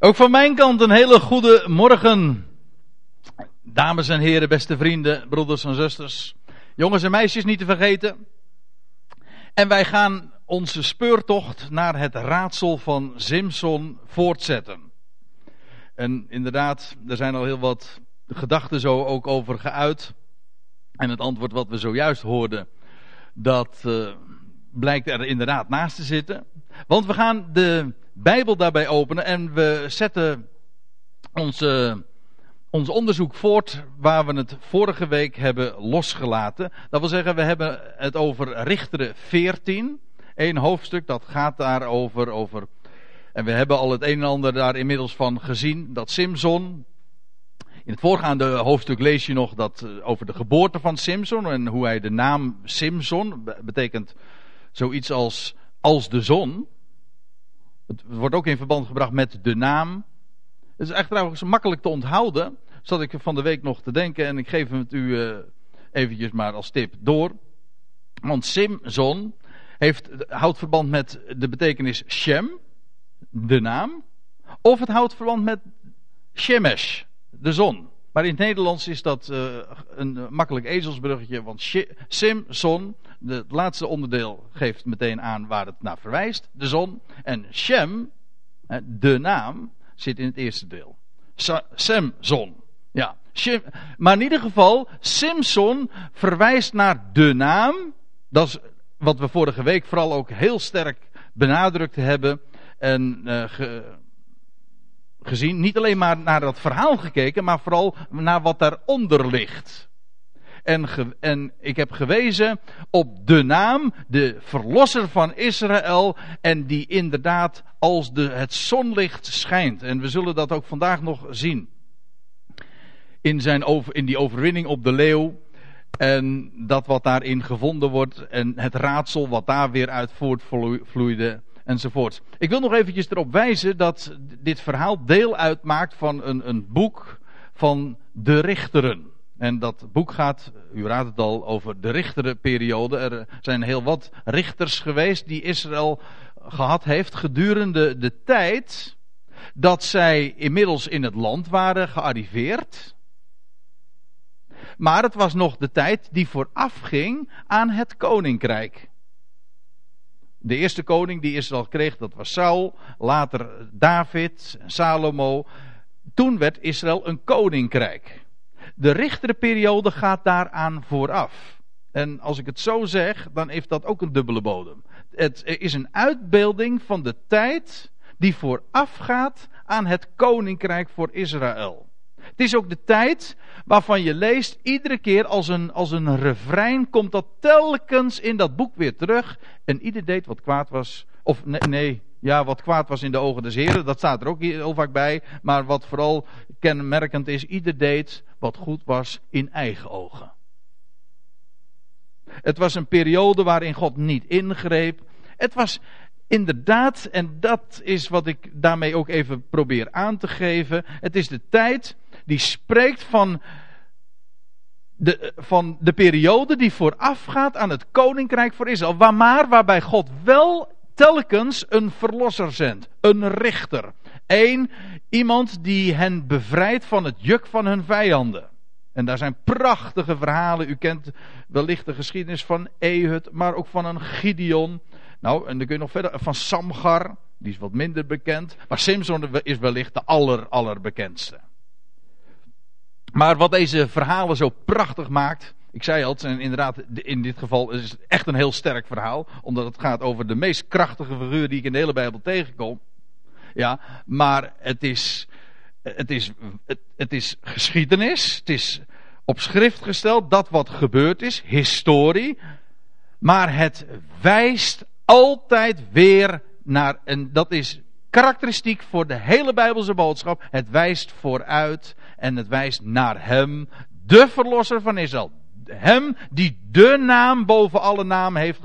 Ook van mijn kant een hele goede morgen. Dames en heren, beste vrienden, broeders en zusters. Jongens en meisjes niet te vergeten. En wij gaan onze speurtocht naar het raadsel van Simpson voortzetten. En inderdaad, er zijn al heel wat gedachten zo ook over geuit. En het antwoord wat we zojuist hoorden, dat uh, blijkt er inderdaad naast te zitten. Want we gaan de Bijbel daarbij openen en we zetten onze, ons onderzoek voort waar we het vorige week hebben losgelaten. Dat wil zeggen, we hebben het over Richteren 14. Eén hoofdstuk dat gaat daarover. Over, en we hebben al het een en ander daar inmiddels van gezien. Dat Simson. In het voorgaande hoofdstuk lees je nog dat eh, over de geboorte van Simson en hoe hij de naam Simson betekent zoiets als als de zon. Het wordt ook in verband gebracht met de naam. Het is echt trouwens makkelijk te onthouden. Zat ik van de week nog te denken en ik geef het u uh, eventjes maar als tip door. Want Simson heeft, houdt verband met de betekenis Shem, de naam. Of het houdt verband met Shemesh, de zon. Maar in het Nederlands is dat uh, een makkelijk ezelsbruggetje. Want Simson het laatste onderdeel geeft meteen aan waar het naar verwijst, de zon. En Shem, de naam, zit in het eerste deel. Samson. Ja. Shem, maar in ieder geval, Simson verwijst naar de naam. Dat is wat we vorige week vooral ook heel sterk benadrukt hebben. En ge, gezien. Niet alleen maar naar dat verhaal gekeken, maar vooral naar wat daaronder ligt en, en ik heb gewezen op de naam, de verlosser van Israël. En die inderdaad als de, het zonlicht schijnt. En we zullen dat ook vandaag nog zien. In, zijn in die overwinning op de leeuw. En dat wat daarin gevonden wordt. En het raadsel wat daar weer uit voortvloeide. Enzovoort. Ik wil nog eventjes erop wijzen dat dit verhaal deel uitmaakt van een, een boek van de richteren. En dat boek gaat, u raadt het al, over de richterperiode. Er zijn heel wat richters geweest die Israël gehad heeft gedurende de tijd dat zij inmiddels in het land waren gearriveerd. Maar het was nog de tijd die voorafging aan het koninkrijk. De eerste koning die Israël kreeg, dat was Saul. Later David Salomo. Toen werd Israël een koninkrijk. De richterperiode gaat daaraan vooraf. En als ik het zo zeg, dan heeft dat ook een dubbele bodem. Het is een uitbeelding van de tijd die voorafgaat aan het koninkrijk voor Israël. Het is ook de tijd waarvan je leest, iedere keer als een, als een refrein komt dat telkens in dat boek weer terug. En ieder deed wat kwaad was. Of nee ja, wat kwaad was in de ogen des Heren, dat staat er ook heel vaak bij. Maar wat vooral kenmerkend is, ieder deed wat goed was in eigen ogen. Het was een periode waarin God niet ingreep. Het was inderdaad, en dat is wat ik daarmee ook even probeer aan te geven. Het is de tijd die spreekt van de, van de periode die voorafgaat aan het koninkrijk voor Israël. Waar maar waarbij God wel telkens een verlosser zendt. Een richter. Eén, iemand die hen bevrijdt van het juk van hun vijanden. En daar zijn prachtige verhalen. U kent wellicht de geschiedenis van Ehud, maar ook van een Gideon. Nou, en dan kun je nog verder. Van Samgar, die is wat minder bekend. Maar Simson is wellicht de aller, allerbekendste. Maar wat deze verhalen zo prachtig maakt. Ik zei al, zijn inderdaad, in dit geval is het echt een heel sterk verhaal. Omdat het gaat over de meest krachtige figuur die ik in de hele Bijbel tegenkom. Ja, maar het is, het is, het, het is geschiedenis. Het is op schrift gesteld dat wat gebeurd is, historie. Maar het wijst altijd weer naar, en dat is karakteristiek voor de hele Bijbelse boodschap. Het wijst vooruit en het wijst naar Hem, de Verlosser van Israël hem die de naam boven alle naam heeft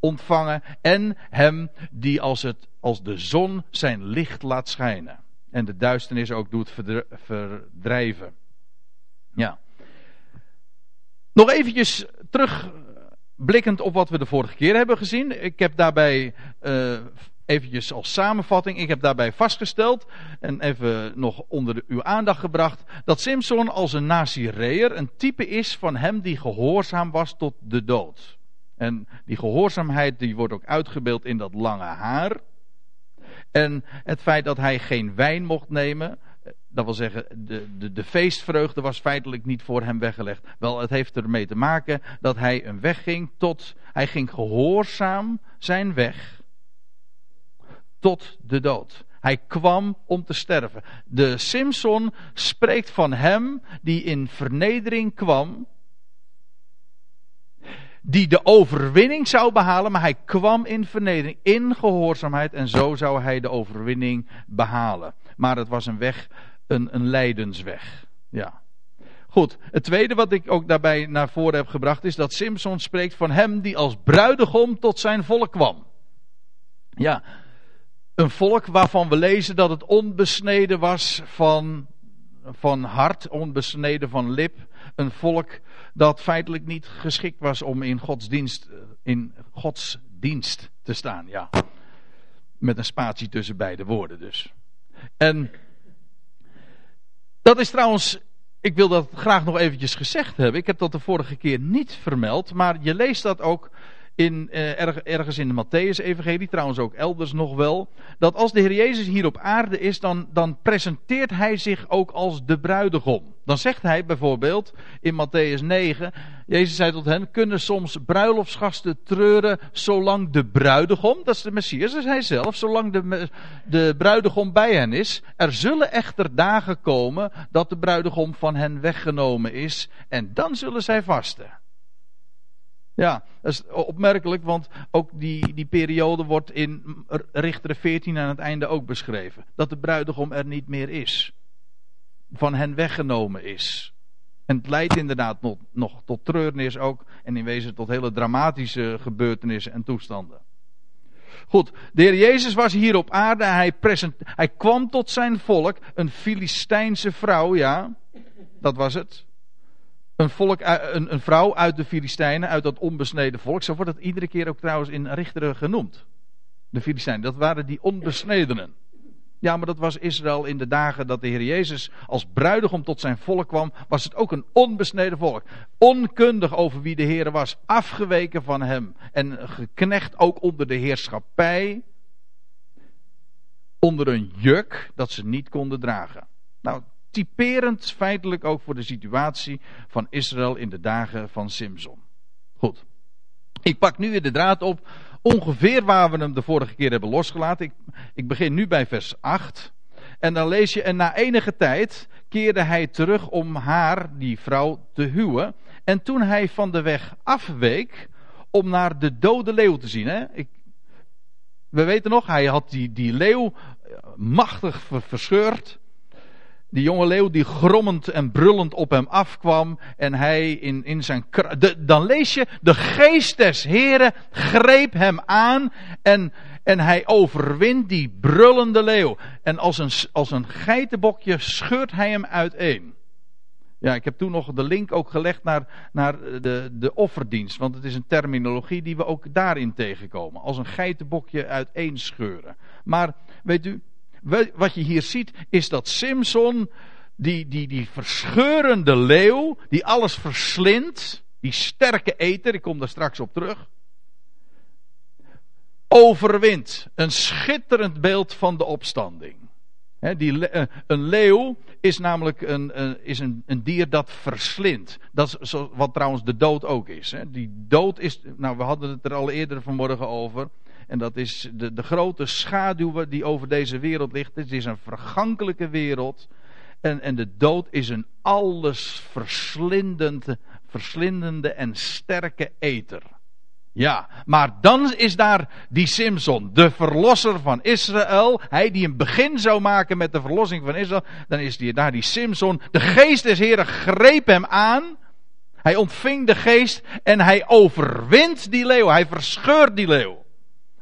ontvangen. En hem die als, het, als de zon zijn licht laat schijnen. En de duisternis ook doet verdrijven. Ja. Nog eventjes terugblikkend op wat we de vorige keer hebben gezien. Ik heb daarbij uh, eventjes als samenvatting. Ik heb daarbij vastgesteld en even nog onder de, uw aandacht gebracht. Dat Simpson als een Nazireër een type is van hem die gehoorzaam was tot de dood. En die gehoorzaamheid die wordt ook uitgebeeld in dat lange haar. En het feit dat hij geen wijn mocht nemen. Dat wil zeggen, de, de, de feestvreugde was feitelijk niet voor hem weggelegd. Wel, het heeft ermee te maken dat hij een weg ging tot. Hij ging gehoorzaam zijn weg tot de dood. Hij kwam om te sterven. De Simpson spreekt van hem die in vernedering kwam. Die de overwinning zou behalen, maar hij kwam in vernedering, in gehoorzaamheid en zo zou hij de overwinning behalen. Maar het was een weg, een, een lijdensweg. Ja. Goed, het tweede wat ik ook daarbij naar voren heb gebracht is dat Simpson spreekt van hem die als bruidegom tot zijn volk kwam. Ja, een volk waarvan we lezen dat het onbesneden was van, van hart, onbesneden van lip. Een volk dat feitelijk niet geschikt was om in Gods dienst, in Gods dienst te staan. Ja. Met een spatie tussen beide woorden dus. En dat is trouwens, ik wil dat graag nog eventjes gezegd hebben. Ik heb dat de vorige keer niet vermeld, maar je leest dat ook in, eh, ergens in de Matthäus-evangelie, trouwens ook elders nog wel, dat als de Heer Jezus hier op aarde is, dan, dan presenteert hij zich ook als de bruidegom. Dan zegt hij bijvoorbeeld in Matthäus 9, Jezus zei tot hen, kunnen soms bruiloftsgasten treuren zolang de bruidegom, dat is de Messias, dat is hij zelf, zolang de, de bruidegom bij hen is. Er zullen echter dagen komen dat de bruidegom van hen weggenomen is en dan zullen zij vasten. Ja, dat is opmerkelijk, want ook die, die periode wordt in Richter 14 aan het einde ook beschreven. Dat de bruidegom er niet meer is. Van hen weggenomen is. En het leidt inderdaad nog, nog tot treurnis ook. En in wezen tot hele dramatische gebeurtenissen en toestanden. Goed, de Heer Jezus was hier op aarde. Hij, present, hij kwam tot zijn volk. Een Filistijnse vrouw, ja. Dat was het een, volk, een, een vrouw uit de Filistijnen, uit dat onbesneden volk. Zo wordt het iedere keer ook trouwens in Richteren genoemd. De Filistijnen, dat waren die onbesnedenen. Ja, maar dat was Israël in de dagen dat de Heer Jezus als bruidegom tot zijn volk kwam, was het ook een onbesneden volk. Onkundig over wie de Heer was, afgeweken van hem en geknecht ook onder de heerschappij, onder een juk dat ze niet konden dragen. Nou, typerend feitelijk ook voor de situatie van Israël in de dagen van Simson. Goed. Ik pak nu weer de draad op, ongeveer waar we hem de vorige keer hebben losgelaten. Ik, ik begin nu bij vers 8. En dan lees je, en na enige tijd keerde hij terug om haar, die vrouw, te huwen. En toen hij van de weg afweek om naar de dode leeuw te zien. Hè? Ik, we weten nog, hij had die, die leeuw machtig verscheurd die jonge leeuw die grommend en brullend op hem afkwam en hij in, in zijn dan lees je de geest des Heren greep hem aan en, en hij overwint die brullende leeuw en als een, als een geitenbokje scheurt hij hem uiteen. Ja, ik heb toen nog de link ook gelegd naar, naar de, de offerdienst, want het is een terminologie die we ook daarin tegenkomen. Als een geitenbokje uiteen scheuren. Maar weet u, wat je hier ziet is dat Simson, die, die, die verscheurende leeuw, die alles verslindt, die sterke eter, ik kom daar straks op terug, overwint. Een schitterend beeld van de opstanding. die, eh, een leeuw is namelijk een, is een, een, dier dat verslindt. Dat is wat trouwens de dood ook is. Die dood is, nou we hadden het er al eerder vanmorgen over. En dat is de, de grote schaduw die over deze wereld ligt. Het is een vergankelijke wereld. En, en de dood is een alles verslindende en sterke eter. Ja, maar dan is daar die Simson, de verlosser van Israël. Hij die een begin zou maken met de verlossing van Israël. Dan is die, daar die Simson. De geest des Heren greep hem aan. Hij ontving de geest en hij overwint die leeuw. Hij verscheurt die leeuw.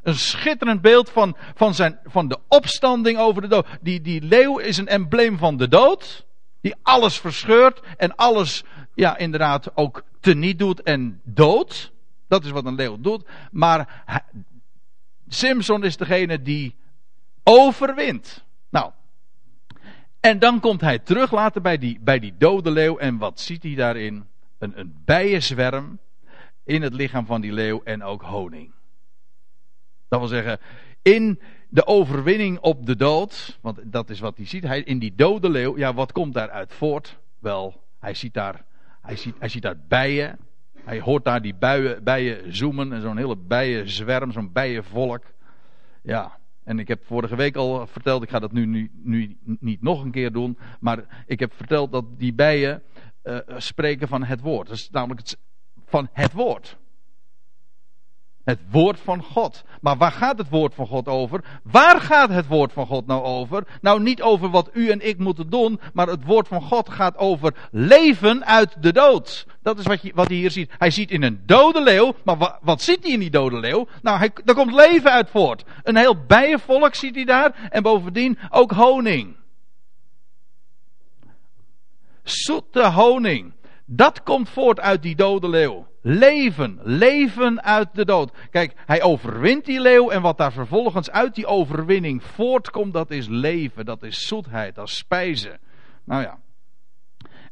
Een schitterend beeld van, van, zijn, van de opstanding over de dood. Die, die leeuw is een embleem van de dood. Die alles verscheurt en alles, ja, inderdaad ook teniet doet en dood. Dat is wat een leeuw doet. Maar Simpson is degene die overwint. Nou. En dan komt hij terug later bij die, bij die dode leeuw. En wat ziet hij daarin? Een, een bijenzwerm in het lichaam van die leeuw en ook honing. Dat wil zeggen, in de overwinning op de dood, want dat is wat hij ziet, hij, in die dode leeuw, ja, wat komt daaruit voort? Wel, hij ziet daar, hij ziet, hij ziet daar bijen, hij hoort daar die bijen, bijen zoemen en zo'n hele bijenzwerm, zo'n bijenvolk. Ja, en ik heb vorige week al verteld, ik ga dat nu, nu, nu niet nog een keer doen, maar ik heb verteld dat die bijen uh, spreken van het woord. Dat is namelijk het, van het woord. Het woord van God. Maar waar gaat het woord van God over? Waar gaat het woord van God nou over? Nou, niet over wat u en ik moeten doen, maar het woord van God gaat over leven uit de dood. Dat is wat, je, wat hij hier ziet. Hij ziet in een dode leeuw, maar wat, ziet hij in die dode leeuw? Nou, hij, daar komt leven uit voort. Een heel bijenvolk ziet hij daar en bovendien ook honing. Zoete honing. Dat komt voort uit die dode leeuw. Leven, leven uit de dood. Kijk, hij overwint die leeuw en wat daar vervolgens uit die overwinning voortkomt, dat is leven, dat is zoetheid, dat is. Nou ja,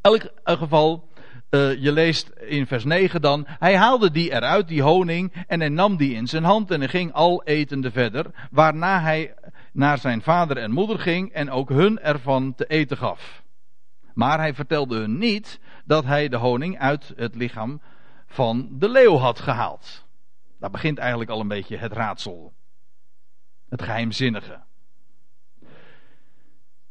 elk geval, uh, je leest in vers 9 dan, hij haalde die eruit, die honing, en hij nam die in zijn hand en hij ging al etende verder, waarna hij naar zijn vader en moeder ging en ook hun ervan te eten gaf. Maar hij vertelde hun niet dat hij de honing uit het lichaam van de leeuw had gehaald. Daar begint eigenlijk al een beetje het raadsel. Het geheimzinnige.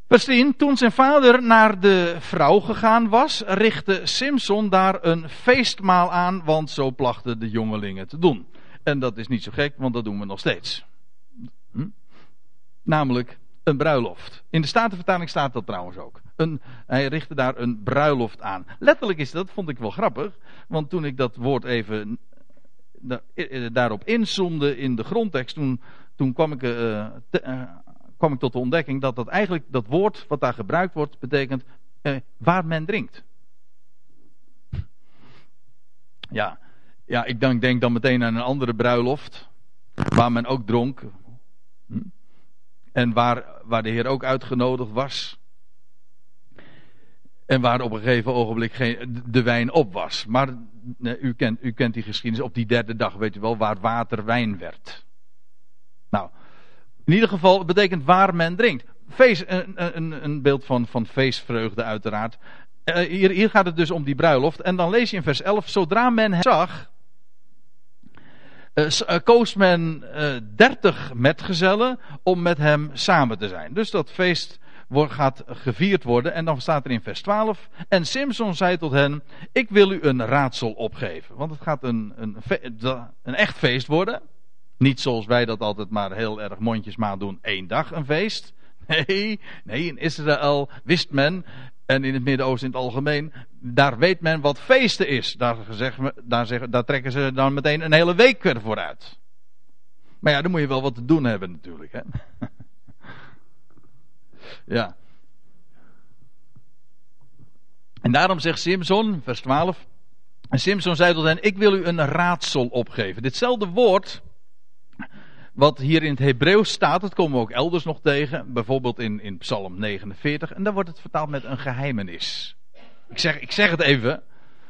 Vers 10. Toen zijn vader naar de vrouw gegaan was, richtte Simson daar een feestmaal aan, want zo plachten de jongelingen te doen. En dat is niet zo gek, want dat doen we nog steeds. Hm? Namelijk een bruiloft. In de Statenvertaling staat dat trouwens ook. Hij richtte daar een bruiloft aan. Letterlijk is dat, vond ik wel grappig. Want toen ik dat woord even eh, daarop inzoomde in de grondtekst, toen, toen kwam, ik, te, uh, kwam ik tot de ontdekking dat dat eigenlijk dat woord wat daar gebruikt wordt, betekent uh, waar men drinkt. Ja, ja ik denk, denk dan meteen aan een andere bruiloft, waar men ook dronk. Hm? En waar, waar de Heer ook uitgenodigd was. En waar op een gegeven ogenblik geen, de wijn op was. Maar u, kent, u kent die geschiedenis. Op die derde dag weet u wel waar water wijn werd. Nou, in ieder geval betekent waar men drinkt. Feest, een, een, een beeld van, van feestvreugde uiteraard. Uh, hier, hier gaat het dus om die bruiloft. En dan lees je in vers 11. Zodra men hem zag, uh, koos men uh, dertig metgezellen om met hem samen te zijn. Dus dat feest gaat gevierd worden. En dan staat er in vers 12. En Simson zei tot hen: Ik wil u een raadsel opgeven. Want het gaat een, een, een echt feest worden. Niet zoals wij dat altijd maar heel erg mondjesmaat doen: één dag een feest. Nee, nee, in Israël wist men, en in het Midden-Oosten in het algemeen, daar weet men wat feesten is. Daar, zeggen, daar, zeggen, daar trekken ze dan meteen een hele week weer vooruit. Maar ja, dan moet je wel wat te doen hebben natuurlijk. Hè? Ja. En daarom zegt Simson, vers 12. En Simson zei tot hen: Ik wil u een raadsel opgeven. Ditzelfde woord wat hier in het Hebreeuws staat, dat komen we ook elders nog tegen. Bijvoorbeeld in, in Psalm 49. En daar wordt het vertaald met een geheimenis. Ik zeg, ik zeg het even,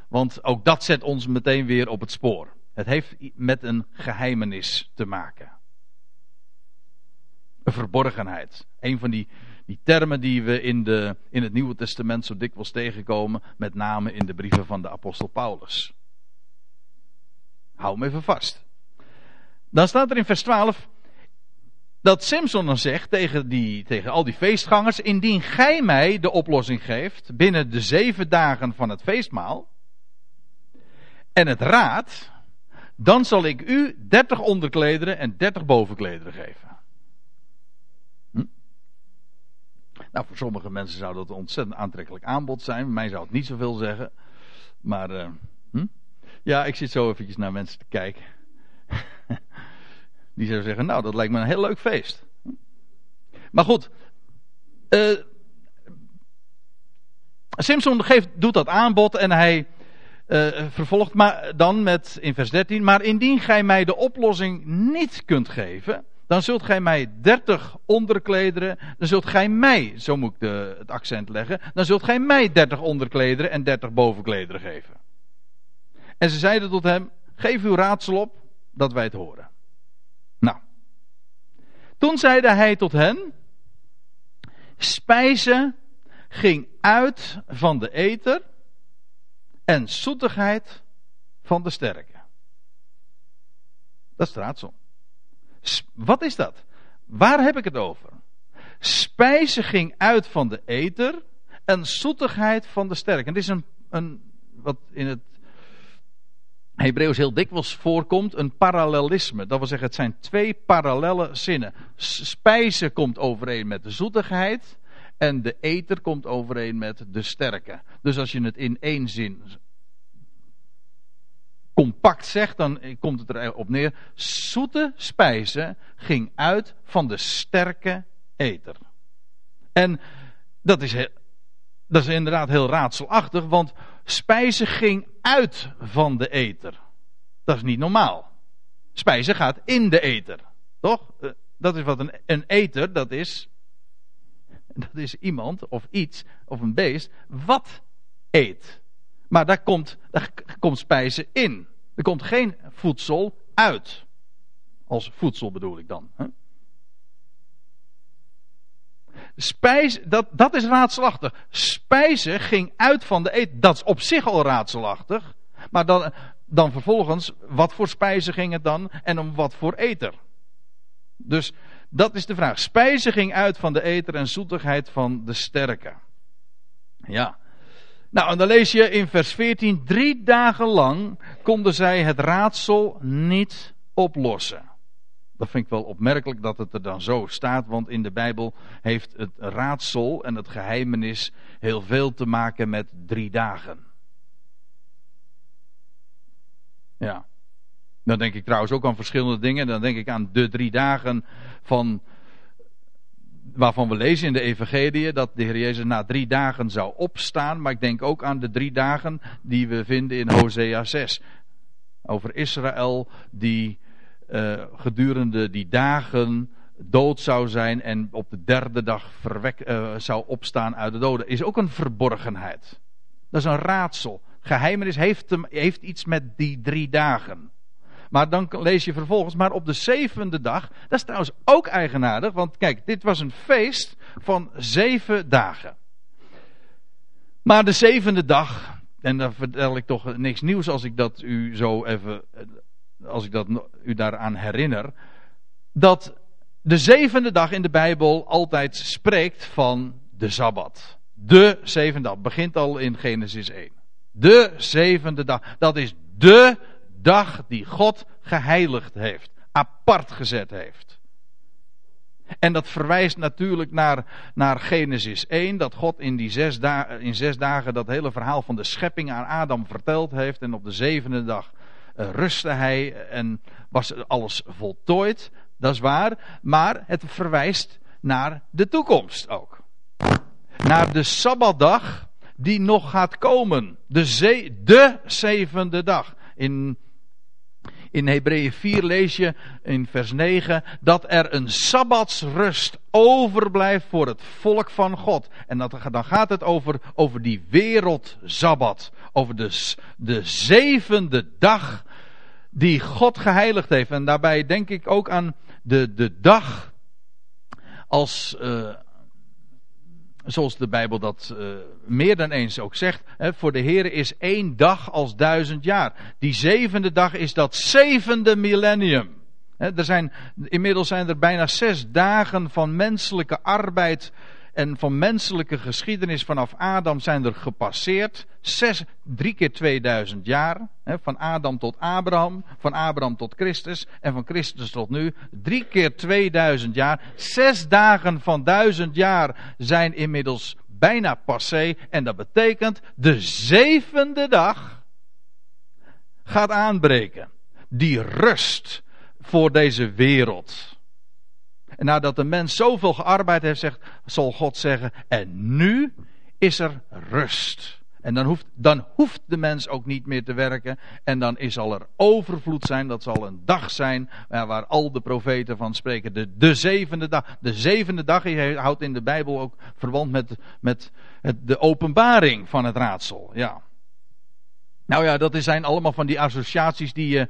want ook dat zet ons meteen weer op het spoor. Het heeft met een geheimenis te maken. Een verborgenheid. Een van die, die termen die we in, de, in het Nieuwe Testament zo dikwijls tegenkomen, met name in de brieven van de apostel Paulus. Hou hem even vast. Dan staat er in vers 12 dat Simpson dan zegt tegen, die, tegen al die feestgangers: Indien gij mij de oplossing geeft binnen de zeven dagen van het feestmaal en het raad, dan zal ik u dertig onderklederen en dertig bovenklederen geven. Hm? Nou, voor sommige mensen zou dat een ontzettend aantrekkelijk aanbod zijn. Mij zou het niet zoveel zeggen. Maar, uh, hm? ja, ik zit zo eventjes naar mensen te kijken. Die zou zeggen, nou, dat lijkt me een heel leuk feest. Maar goed. Uh, Simpson geeft, doet dat aanbod en hij, uh, vervolgt maar dan met in vers 13. Maar indien gij mij de oplossing niet kunt geven, dan zult gij mij dertig onderklederen. Dan zult gij mij, zo moet ik de, het accent leggen. Dan zult gij mij dertig onderklederen en dertig bovenklederen geven. En ze zeiden tot hem: Geef uw raadsel op, dat wij het horen. Nou. Toen zeide hij tot hen: Spijzen ging uit van de eter en zoetigheid van de sterke. Dat is het raadsel. Wat is dat? Waar heb ik het over? Spijze ging uit van de eter en zoetigheid van de sterke. Het is een, een wat in het Hebreeuws heel dikwijls voorkomt, een parallelisme. Dat wil zeggen, het zijn twee parallelle zinnen. Spijze komt overeen met de zoetigheid en de eter komt overeen met de sterke. Dus als je het in één zin compact zegt, dan komt het erop neer. Zoete spijze ging uit van de sterke eter. En dat is, dat is inderdaad heel raadselachtig, want spijze ging uit van de eter. Dat is niet normaal. Spijze gaat in de eter. Toch? Eh, dat is wat een, een eter, dat is. Dat is iemand of iets of een beest wat eet. Maar daar komt, daar komt spijze in. Er komt geen voedsel uit. Als voedsel bedoel ik dan. Hè? Spijs, dat, dat is raadselachtig. Spijzen ging uit van de eten. Dat is op zich al raadselachtig. Maar dan, dan vervolgens, wat voor spijzen ging het dan en om wat voor eter? Dus dat is de vraag. Spijzen ging uit van de eter en zoetigheid van de sterke. Ja. Nou, en dan lees je in vers 14: drie dagen lang konden zij het raadsel niet oplossen. Dat vind ik wel opmerkelijk dat het er dan zo staat, want in de Bijbel heeft het raadsel en het geheimenis heel veel te maken met drie dagen. Ja. Dan denk ik trouwens ook aan verschillende dingen. Dan denk ik aan de drie dagen van waarvan we lezen in de Evangelie dat de Heer Jezus na drie dagen zou opstaan. Maar ik denk ook aan de drie dagen die we vinden in Hosea 6. Over Israël die uh, gedurende die dagen dood zou zijn en op de derde dag verwek, uh, zou opstaan uit de doden. Is ook een verborgenheid. Dat is een raadsel. Geheimenis heeft, heeft iets met die drie dagen. Maar dan lees je vervolgens, maar op de zevende dag, dat is trouwens ook eigenaardig, want kijk, dit was een feest van zeven dagen. Maar de zevende dag, en dan vertel ik toch niks nieuws als ik dat u zo even, als ik dat u daaraan herinner, dat de zevende dag in de Bijbel altijd spreekt van de Sabbat. De zevende dag, begint al in Genesis 1. De zevende dag, dat is de dag die God geheiligd heeft, apart gezet heeft. En dat verwijst natuurlijk naar, naar Genesis 1, dat God in, die zes dagen, in zes dagen dat hele verhaal van de schepping aan Adam verteld heeft. En op de zevende dag uh, rustte hij en was alles voltooid. Dat is waar, maar het verwijst naar de toekomst ook. Naar de Sabbatdag die nog gaat komen. De, ze de zevende dag. In in Hebreeën 4 lees je in vers 9 dat er een sabbatsrust overblijft voor het volk van God. En dat, dan gaat het over, over die wereldzabbat. Over de, de zevende dag die God geheiligd heeft. En daarbij denk ik ook aan de, de dag als, uh, Zoals de Bijbel dat uh, meer dan eens ook zegt. Hè, voor de Heer is één dag als duizend jaar. Die zevende dag is dat zevende millennium. Hè, er zijn, inmiddels zijn er bijna zes dagen van menselijke arbeid en van menselijke geschiedenis vanaf Adam zijn er gepasseerd. Zes, drie keer 2000 jaar. Hè, van Adam tot Abraham, van Abraham tot Christus en van Christus tot nu. Drie keer 2000 jaar. Zes dagen van duizend jaar zijn inmiddels bijna passé. En dat betekent de zevende dag gaat aanbreken. Die rust voor deze wereld. En nadat de mens zoveel gearbeid heeft, zegt, zal God zeggen: En nu is er rust. En dan hoeft, dan hoeft de mens ook niet meer te werken. En dan is zal er overvloed zijn. Dat zal een dag zijn waar al de profeten van spreken. De, de zevende dag. De zevende dag houdt in de Bijbel ook verband met, met de openbaring van het raadsel. Ja. Nou ja, dat zijn allemaal van die associaties die je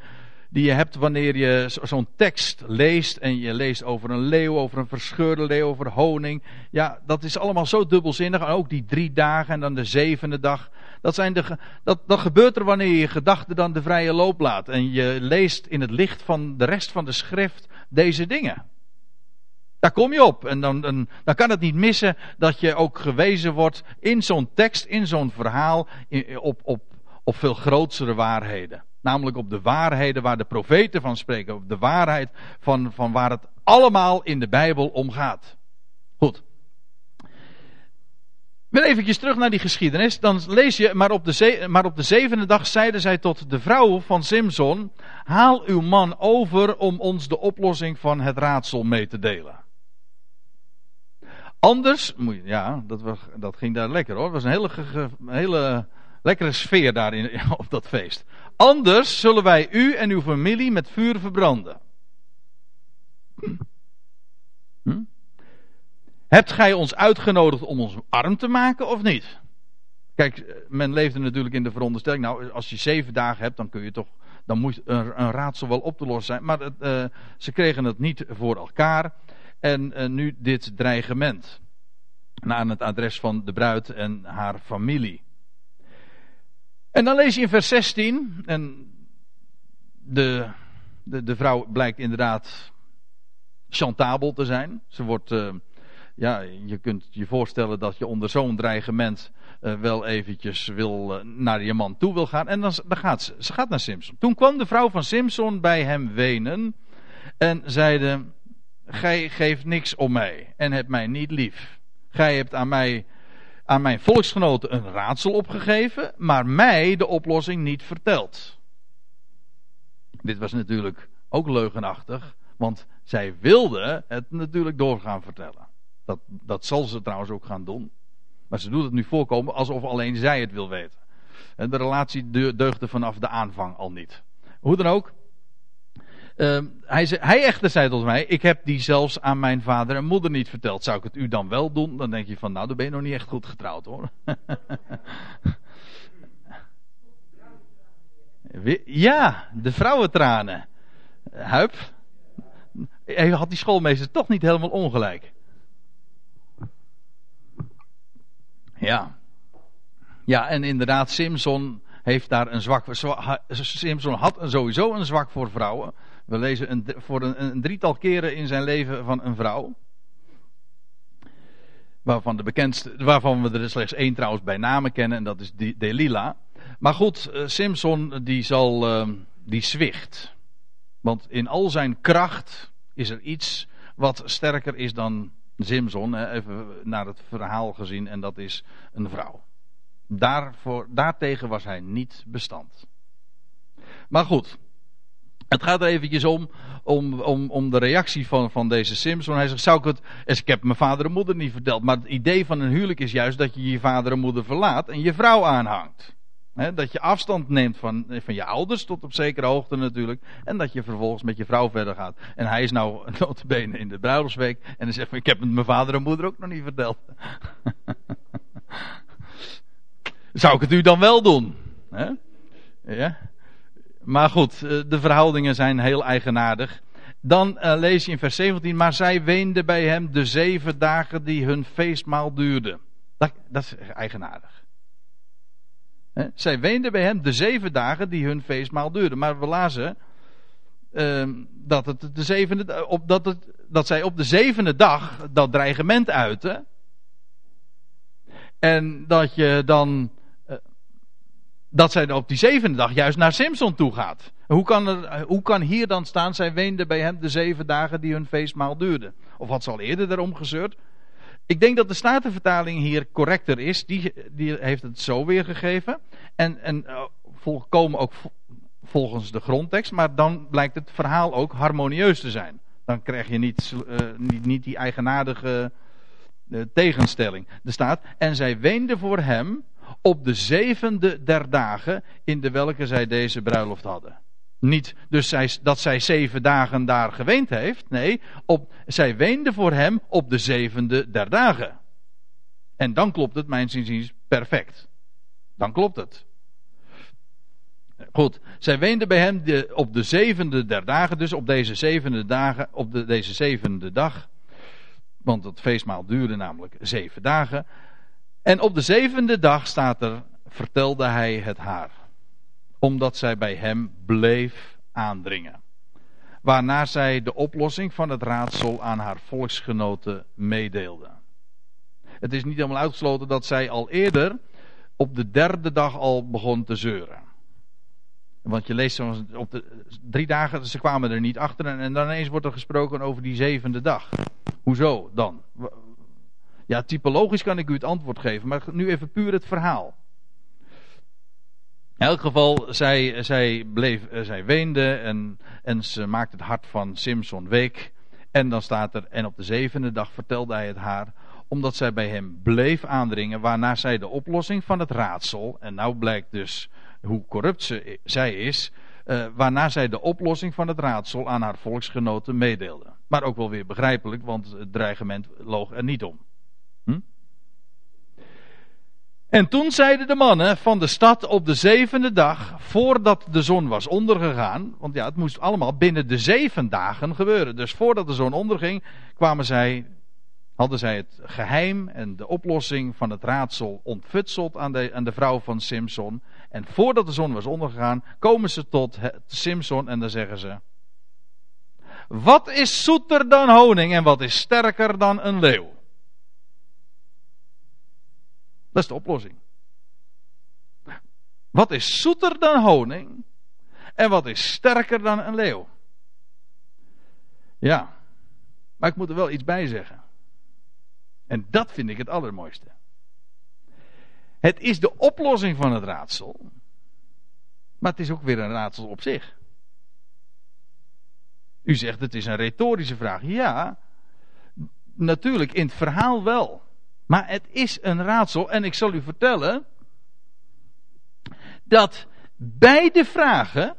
die je hebt wanneer je zo'n tekst leest en je leest over een leeuw, over een verscheurde leeuw, over honing. Ja, dat is allemaal zo dubbelzinnig. En ook die drie dagen en dan de zevende dag. Dat, zijn de, dat, dat gebeurt er wanneer je gedachten dan de vrije loop laat. En je leest in het licht van de rest van de schrift deze dingen. Daar kom je op. En dan, dan, dan kan het niet missen dat je ook gewezen wordt in zo'n tekst, in zo'n verhaal, op, op, op veel grotere waarheden. Namelijk op de waarheden waar de profeten van spreken. Op de waarheid van, van waar het allemaal in de Bijbel om gaat. Goed. Weer eventjes terug naar die geschiedenis. Dan lees je, maar op, de maar op de zevende dag zeiden zij tot de vrouw van Simson: Haal uw man over om ons de oplossing van het raadsel mee te delen. Anders, ja, dat, dat ging daar lekker hoor. Het was een hele, hele lekkere sfeer daar in, op dat feest. Anders zullen wij u en uw familie met vuur verbranden. Hm? Hebt gij ons uitgenodigd om ons arm te maken of niet? Kijk, men leefde natuurlijk in de veronderstelling. Nou, als je zeven dagen hebt, dan kun je toch. Dan moet een, een raadsel wel op te lossen zijn. Maar het, uh, ze kregen het niet voor elkaar. En uh, nu dit dreigement. Naar het adres van de bruid en haar familie. En dan lees je in vers 16, en de, de, de vrouw blijkt inderdaad chantabel te zijn. Ze wordt, uh, ja, je kunt je voorstellen dat je onder zo'n dreigement uh, wel eventjes wil, uh, naar je man toe wil gaan. En dan, dan gaat ze, ze gaat naar Simpson. Toen kwam de vrouw van Simpson bij hem wenen en zeide, gij geeft niks om mij en hebt mij niet lief. Gij hebt aan mij aan mijn volksgenoten een raadsel opgegeven, maar mij de oplossing niet verteld. Dit was natuurlijk ook leugenachtig, want zij wilde het natuurlijk doorgaan vertellen. Dat, dat zal ze trouwens ook gaan doen. Maar ze doet het nu voorkomen alsof alleen zij het wil weten. De relatie deugde vanaf de aanvang al niet. Hoe dan ook, uh, hij, hij echter zei tot mij: Ik heb die zelfs aan mijn vader en moeder niet verteld. Zou ik het u dan wel doen? Dan denk je van: Nou, dan ben je nog niet echt goed getrouwd hoor. ja, de vrouwentranen. Huip. Had die schoolmeester toch niet helemaal ongelijk? Ja. Ja, en inderdaad, Simpson heeft daar een zwak voor. Simpson had sowieso een zwak voor vrouwen. We lezen een, voor een, drietal keren in zijn leven van een vrouw. Waarvan, de bekendste, waarvan we er slechts één trouwens bij namen kennen, en dat is Delila. Maar goed, uh, Simpson die zal, uh, die zwicht. Want in al zijn kracht is er iets wat sterker is dan Simpson. Even naar het verhaal gezien, en dat is een vrouw. Daarvoor, daartegen was hij niet bestand. Maar goed, het gaat er eventjes om, om, om, om de reactie van, van deze Simpson. Hij zegt, zou ik het... Ik heb mijn vader en moeder niet verteld. Maar het idee van een huwelijk is juist dat je je vader en moeder verlaat en je vrouw aanhangt. dat je afstand neemt van, van je ouders, tot op zekere hoogte natuurlijk. En dat je vervolgens met je vrouw verder gaat. En hij is nou notabene in de bruiloftsweek. En hij zegt, ik heb het mijn vader en moeder ook nog niet verteld. Zou ik het u dan wel doen? Ja? Maar goed, eh, de verhoudingen zijn heel eigenaardig. Dan uh, lees je in vers 17, maar zij weenden bij hem de zeven dagen die hun feestmaal duurde. Dat, dat is eigenaardig. Zij weenden bij hem de zeven dagen die hun feestmaal duurde. Maar we lazen uh, dat, het de zevende, op, dat, het, dat zij op de zevende dag dat dreigement uiten. En dat je dan dat zij op die zevende dag juist naar Simpson toe gaat. Hoe kan, er, hoe kan hier dan staan, zij weende bij hem de zeven dagen die hun feestmaal duurde? Of had ze al eerder daarom gezeurd? Ik denk dat de Statenvertaling hier correcter is. Die, die heeft het zo weergegeven. En, en uh, volkomen ook volgens de grondtekst. Maar dan blijkt het verhaal ook harmonieus te zijn. Dan krijg je niet, uh, niet, niet, die eigenaardige uh, tegenstelling. Er staat, en zij weende voor hem op de zevende der dagen in de welke zij deze bruiloft hadden. Niet dus dat zij zeven dagen daar geweend heeft. Nee, op, zij weende voor hem op de zevende der dagen. En dan klopt het, mijn zin perfect. Dan klopt het. Goed, zij weende bij hem de, op de zevende der dagen, dus op deze zevende dagen, op de, deze zevende dag. Want het feestmaal duurde namelijk zeven dagen. En op de zevende dag staat er, vertelde hij het haar. Omdat zij bij hem bleef aandringen. Waarna zij de oplossing van het raadsel aan haar volksgenoten meedeelde. Het is niet helemaal uitgesloten dat zij al eerder op de derde dag al begon te zeuren. Want je leest op de drie dagen, ze kwamen er niet achter en, en dan ineens wordt er gesproken over die zevende dag. Hoezo dan? Ja, typologisch kan ik u het antwoord geven, maar nu even puur het verhaal. In elk geval, zij, zij, bleef, eh, zij weende en, en ze maakte het hart van Simson week. En dan staat er, en op de zevende dag vertelde hij het haar, omdat zij bij hem bleef aandringen, waarna zij de oplossing van het raadsel, en nou blijkt dus hoe corrupt ze, zij is, uh, waarna zij de oplossing van het raadsel aan haar volksgenoten meedeelde. Maar ook wel weer begrijpelijk, want het dreigement loog er niet om. Hm? En toen zeiden de mannen van de stad op de zevende dag, voordat de zon was ondergegaan, want ja, het moest allemaal binnen de zeven dagen gebeuren. Dus voordat de zon onderging, kwamen zij hadden zij het geheim en de oplossing van het raadsel ontfutseld aan de, aan de vrouw van Simson. En voordat de zon was ondergegaan, komen ze tot Simson en dan zeggen ze: Wat is zoeter dan honing en wat is sterker dan een leeuw? Dat is de oplossing. Wat is zoeter dan honing en wat is sterker dan een leeuw? Ja, maar ik moet er wel iets bij zeggen. En dat vind ik het allermooiste. Het is de oplossing van het raadsel. Maar het is ook weer een raadsel op zich. U zegt het is een retorische vraag. Ja, natuurlijk in het verhaal wel. Maar het is een raadsel. En ik zal u vertellen dat beide vragen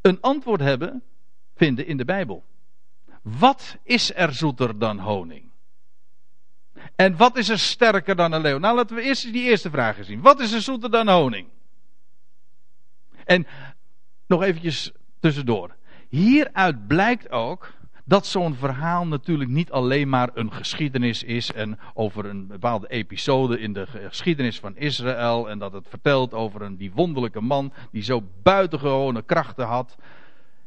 een antwoord hebben, vinden in de Bijbel. Wat is er zoeter dan honing? En wat is er sterker dan een leeuw? Nou, laten we eerst die eerste vraag eens zien. Wat is er zoeter dan honing? En nog eventjes tussendoor. Hieruit blijkt ook dat zo'n verhaal natuurlijk niet alleen maar een geschiedenis is en over een bepaalde episode in de geschiedenis van Israël en dat het vertelt over een die wonderlijke man die zo buitengewone krachten had.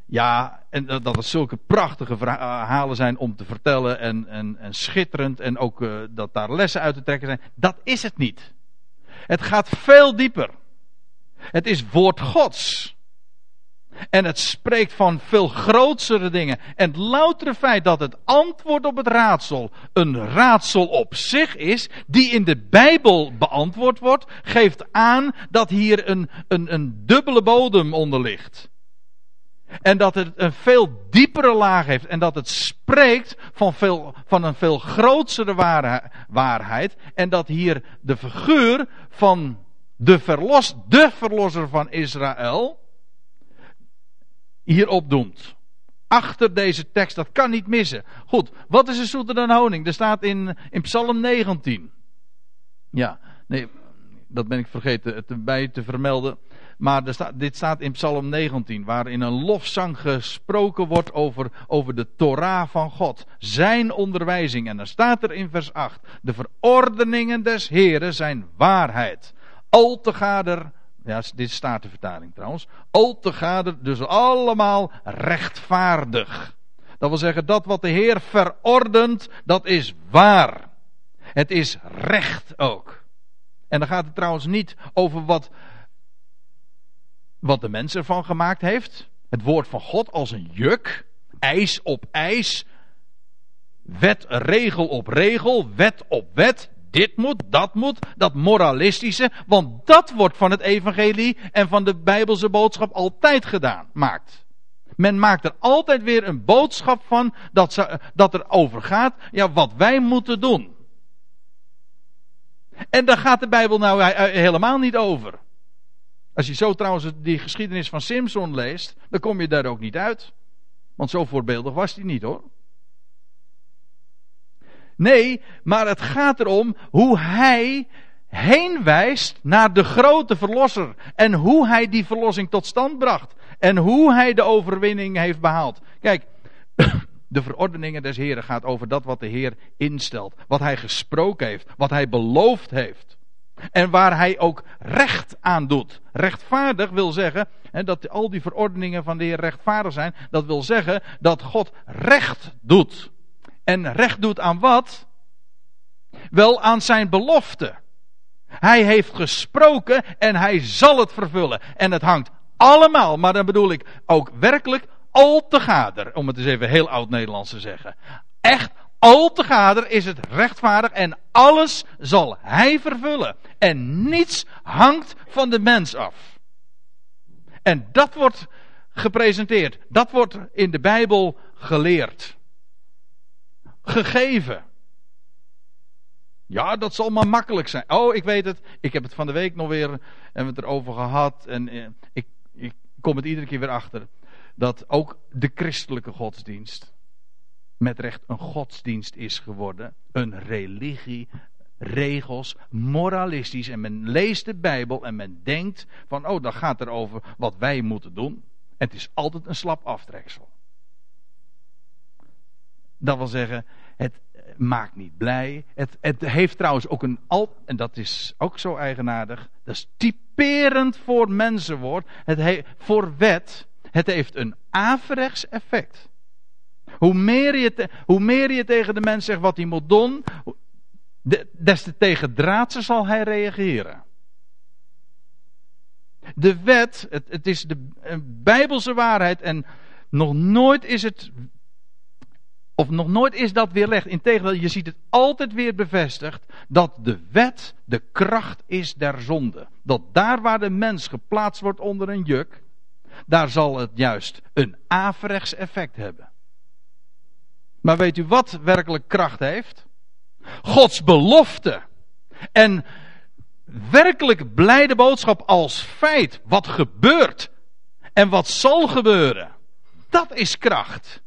Ja, en dat het zulke prachtige verhalen zijn om te vertellen en, en, en schitterend en ook uh, dat daar lessen uit te trekken zijn. Dat is het niet. Het gaat veel dieper. Het is woord Gods. En het spreekt van veel grootsere dingen. En het loutere feit dat het antwoord op het raadsel een raadsel op zich is, die in de Bijbel beantwoord wordt, geeft aan dat hier een, een, een dubbele bodem onder ligt. En dat het een veel diepere laag heeft. En dat het spreekt van, veel, van een veel grotere waarheid. En dat hier de figuur van de, verlos, de verlosser van Israël hierop doet. Achter deze tekst, dat kan niet missen. Goed, wat is er zoeter dan honing? Er staat in, in Psalm 19. Ja, nee, dat ben ik vergeten het bij te vermelden. Maar staat, dit staat in Psalm 19, waar in een lofzang gesproken wordt over, over de Torah van God. Zijn onderwijzing. En dan staat er in vers 8: De verordeningen des Heren zijn waarheid. Al te gader, ja, dit staat de vertaling trouwens. Al te gader, dus allemaal rechtvaardig. Dat wil zeggen, dat wat de Heer verordent, dat is waar. Het is recht ook. En dan gaat het trouwens niet over wat wat de mens ervan gemaakt heeft. Het woord van God als een juk. ijs op ijs. Wet, regel op regel. Wet op wet. Dit moet, dat moet, dat moralistische. Want dat wordt van het evangelie en van de bijbelse boodschap altijd gedaan. Maakt. Men maakt er altijd weer een boodschap van dat, ze, dat er over gaat. Ja, wat wij moeten doen. En daar gaat de Bijbel nou helemaal niet over. Als je zo trouwens die geschiedenis van Simpson leest, dan kom je daar ook niet uit. Want zo voorbeeldig was hij niet hoor. Nee, maar het gaat erom hoe hij heen wijst naar de grote verlosser. En hoe hij die verlossing tot stand bracht. En hoe hij de overwinning heeft behaald. Kijk, de verordeningen des Heren gaat over dat wat de Heer instelt. Wat hij gesproken heeft. Wat hij beloofd heeft. En waar hij ook recht aan doet. Rechtvaardig wil zeggen, hè, dat al die verordeningen van de Heer rechtvaardig zijn. Dat wil zeggen dat God recht doet. En recht doet aan wat? Wel aan zijn belofte. Hij heeft gesproken en hij zal het vervullen. En het hangt allemaal, maar dan bedoel ik ook werkelijk al te gader, om het eens even heel oud-Nederlands te zeggen. Echt al te gader is het rechtvaardig en alles zal hij vervullen. En niets hangt van de mens af. En dat wordt gepresenteerd. Dat wordt in de Bijbel geleerd. Gegeven. Ja, dat zal maar makkelijk zijn. Oh, ik weet het. Ik heb het van de week nog weer en het erover gehad. En eh, ik, ik kom het iedere keer weer achter. Dat ook de christelijke godsdienst met recht een godsdienst is geworden. Een religie, regels, moralistisch. En men leest de Bijbel en men denkt van, oh, dat gaat er over wat wij moeten doen. En het is altijd een slap aftreksel. Dat wil zeggen, het maakt niet blij. Het, het heeft trouwens ook een al, en dat is ook zo eigenaardig. Dat is typerend voor mensenwoord. Het he, voor wet. Het heeft een averechts effect. Hoe meer, je hoe meer je tegen de mens zegt wat hij moet doen, des te tegen draadse zal hij reageren. De wet, het, het is de bijbelse waarheid en nog nooit is het of nog nooit is dat weerlegd. Integendeel, je ziet het altijd weer bevestigd dat de wet de kracht is der zonde. Dat daar waar de mens geplaatst wordt onder een juk, daar zal het juist een averechts effect hebben. Maar weet u wat werkelijk kracht heeft? Gods belofte. En werkelijk blijde boodschap als feit. Wat gebeurt en wat zal gebeuren. Dat is kracht.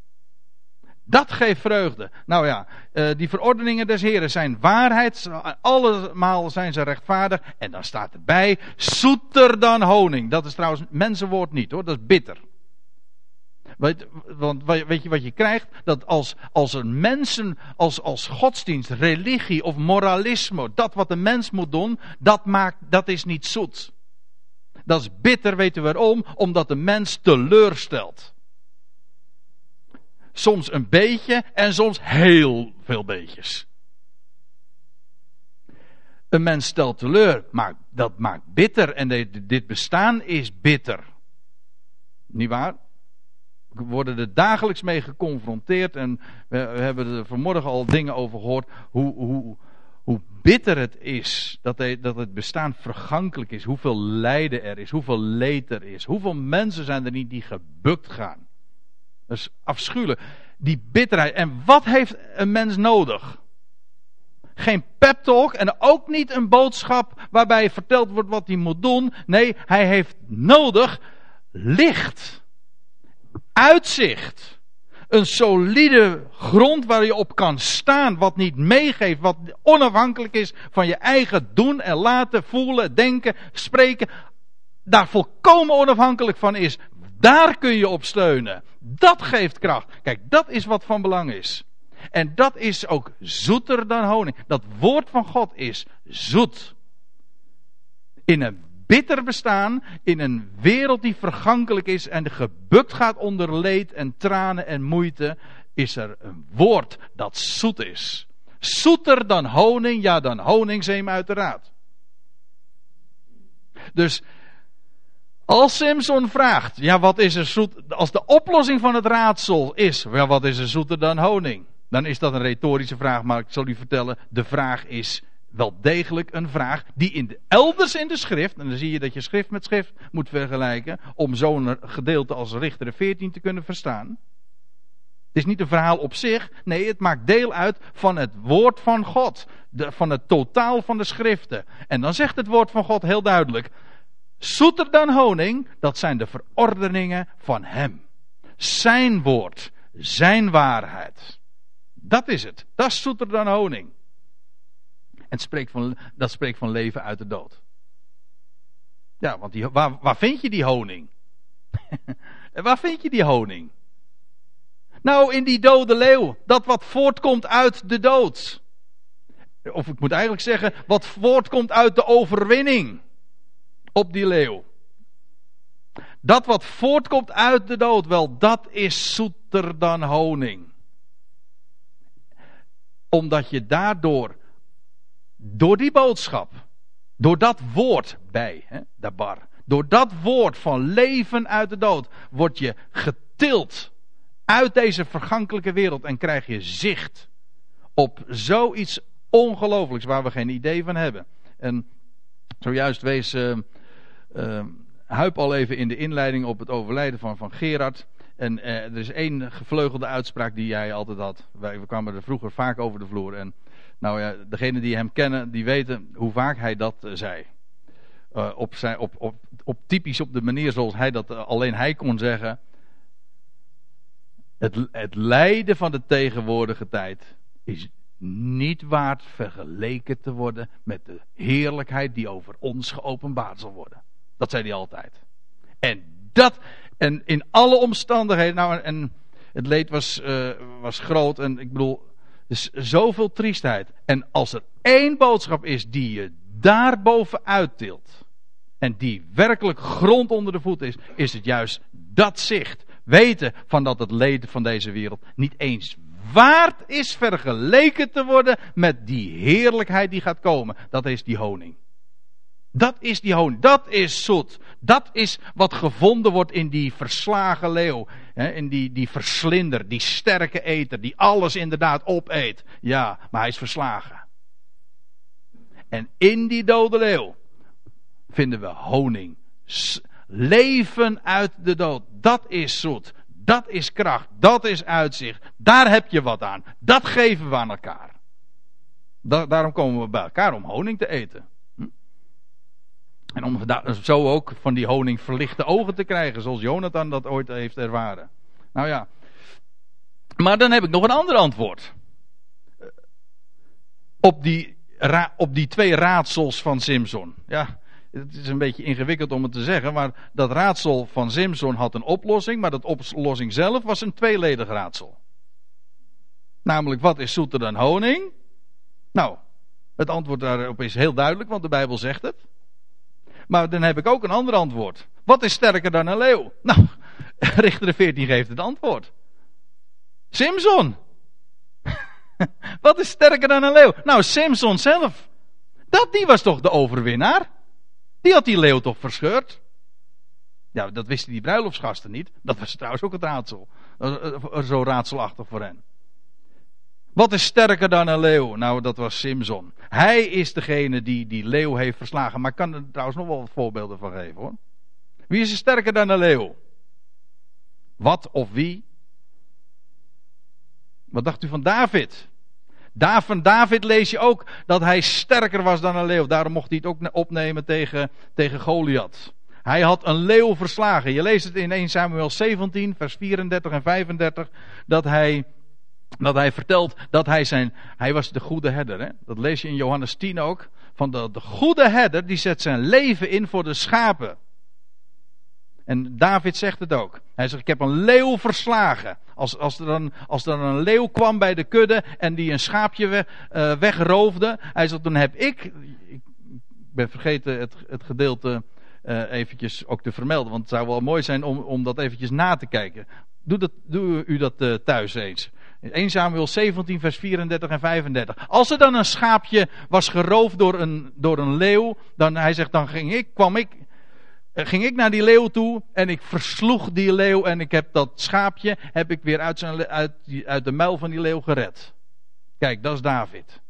Dat geeft vreugde. Nou ja, uh, die verordeningen des Heren zijn waarheid. Allemaal zijn ze rechtvaardig. En dan staat erbij, zoeter dan honing. Dat is trouwens mensenwoord niet hoor, dat is bitter. Weet, want weet je wat je krijgt? Dat als, als een mensen, als, als godsdienst, religie of moralisme, dat wat de mens moet doen, dat, maakt, dat is niet zoet. Dat is bitter, weten we waarom? Omdat de mens teleurstelt. Soms een beetje en soms heel veel beetjes. Een mens stelt teleur, maar dat maakt bitter en dit bestaan is bitter. Niet waar? We worden er dagelijks mee geconfronteerd en we hebben er vanmorgen al dingen over gehoord. Hoe, hoe, hoe bitter het is dat, dat het bestaan vergankelijk is. Hoeveel lijden er is, hoeveel leed er is. Hoeveel mensen zijn er niet die gebukt gaan. Dat is afschuwelijk. Die bitterheid. En wat heeft een mens nodig? Geen pep talk en ook niet een boodschap waarbij verteld wordt wat hij moet doen. Nee, hij heeft nodig licht. Uitzicht. Een solide grond waar je op kan staan. Wat niet meegeeft. Wat onafhankelijk is van je eigen doen en laten, voelen, denken, spreken. Daar volkomen onafhankelijk van is. Daar kun je op steunen. Dat geeft kracht. Kijk, dat is wat van belang is. En dat is ook zoeter dan honing. Dat woord van God is zoet. In een bitter bestaan, in een wereld die vergankelijk is en gebukt gaat onder leed en tranen en moeite, is er een woord dat zoet is. Zoeter dan honing, ja dan honingseem uiteraard. Dus als Simpson vraagt, ja wat is er zoet, als de oplossing van het raadsel is, ja wat is er zoeter dan honing? Dan is dat een retorische vraag, maar ik zal u vertellen, de vraag is wel degelijk een vraag die in de, elders in de schrift, en dan zie je dat je schrift met schrift moet vergelijken, om zo'n gedeelte als Richter 14 te kunnen verstaan. Het is niet een verhaal op zich. Nee, het maakt deel uit van het woord van God. De, van het totaal van de schriften. En dan zegt het woord van God heel duidelijk. Zoeter dan honing, dat zijn de verordeningen van Hem. Zijn woord, zijn waarheid. Dat is het. Dat is zoeter dan honing. En spreekt van, dat spreekt van leven uit de dood. Ja, want die, waar, waar vind je die honing? waar vind je die honing? Nou, in die dode leeuw. Dat wat voortkomt uit de dood. Of ik moet eigenlijk zeggen, wat voortkomt uit de overwinning op die leeuw. Dat wat voortkomt uit de dood, wel, dat is zoeter dan honing. Omdat je daardoor, door die boodschap, door dat woord bij, hè, de bar, door dat woord van leven uit de dood, word je getild uit deze vergankelijke wereld en krijg je zicht op zoiets ongelooflijks waar we geen idee van hebben. En zojuist wees uh, uh, Huip al even in de inleiding op het overlijden van, van Gerard. En uh, er is één gevleugelde uitspraak die jij altijd had. Wij we kwamen er vroeger vaak over de vloer. En nou ja, degenen die hem kennen, die weten hoe vaak hij dat zei. op, zijn, op, op, op typisch op de manier zoals hij dat alleen hij kon zeggen. Het, het lijden van de tegenwoordige tijd is niet waard vergeleken te worden met de heerlijkheid die over ons geopenbaard zal worden. Dat zei hij altijd. En dat, en in alle omstandigheden, nou, en het leed was, uh, was groot, en ik bedoel, dus zoveel triestheid. En als er één boodschap is die je daarboven uittilt, en die werkelijk grond onder de voet is, is het juist dat zicht. Weten van dat het leed van deze wereld niet eens waard is vergeleken te worden met die heerlijkheid die gaat komen. Dat is die honing. Dat is die honing. Dat is zoet. Dat is wat gevonden wordt in die verslagen leeuw. In die, die verslinder, die sterke eter, die alles inderdaad opeet. Ja, maar hij is verslagen. En in die dode leeuw vinden we honing. Leven uit de dood. Dat is zoet. Dat is kracht. Dat is uitzicht. Daar heb je wat aan. Dat geven we aan elkaar. daarom komen we bij elkaar om honing te eten. En om zo ook van die honing verlichte ogen te krijgen, zoals Jonathan dat ooit heeft ervaren. Nou ja. Maar dan heb ik nog een ander antwoord. Op die, op die twee raadsels van Simpson. Ja, het is een beetje ingewikkeld om het te zeggen, maar dat raadsel van Simpson had een oplossing, maar dat oplossing zelf was een tweeledig raadsel. Namelijk, wat is zoeter dan honing? Nou, het antwoord daarop is heel duidelijk, want de Bijbel zegt het. Maar dan heb ik ook een ander antwoord. Wat is sterker dan een leeuw? Nou, Richter 14 geeft het antwoord. Simpson. Wat is sterker dan een leeuw? Nou, Simpson zelf. Dat, die was toch de overwinnaar? Die had die leeuw toch verscheurd? Ja, dat wisten die bruiloftsgasten niet. Dat was trouwens ook het raadsel. Zo raadselachtig voor hen. Wat is sterker dan een leeuw? Nou, dat was Simson. Hij is degene die die leeuw heeft verslagen. Maar ik kan er trouwens nog wel wat voorbeelden van geven hoor. Wie is er sterker dan een leeuw? Wat of wie? Wat dacht u van David? Van David lees je ook dat hij sterker was dan een leeuw. Daarom mocht hij het ook opnemen tegen, tegen Goliath. Hij had een leeuw verslagen. Je leest het in 1 Samuel 17, vers 34 en 35. Dat hij, dat hij vertelt dat hij zijn. Hij was de goede herder. Hè? Dat lees je in Johannes 10 ook. Van de, de goede herder die zet zijn leven in voor de schapen. En David zegt het ook. Hij zegt: Ik heb een leeuw verslagen. Als, als, er, dan, als er een leeuw kwam bij de kudde en die een schaapje weg, uh, wegroofde. Hij zegt: Dan heb ik. Ik ben vergeten het, het gedeelte uh, eventjes ook te vermelden. Want het zou wel mooi zijn om, om dat eventjes na te kijken. Doe, dat, u dat uh, thuis eens. 1 Samuel 17, vers 34 en 35. Als er dan een schaapje was geroofd door een, door een leeuw, dan, hij zegt, dan ging ik, kwam ik, eh, ging ik naar die leeuw toe en ik versloeg die leeuw en ik heb dat schaapje heb ik weer uit, zijn, uit, uit de muil van die leeuw gered. Kijk, dat is David.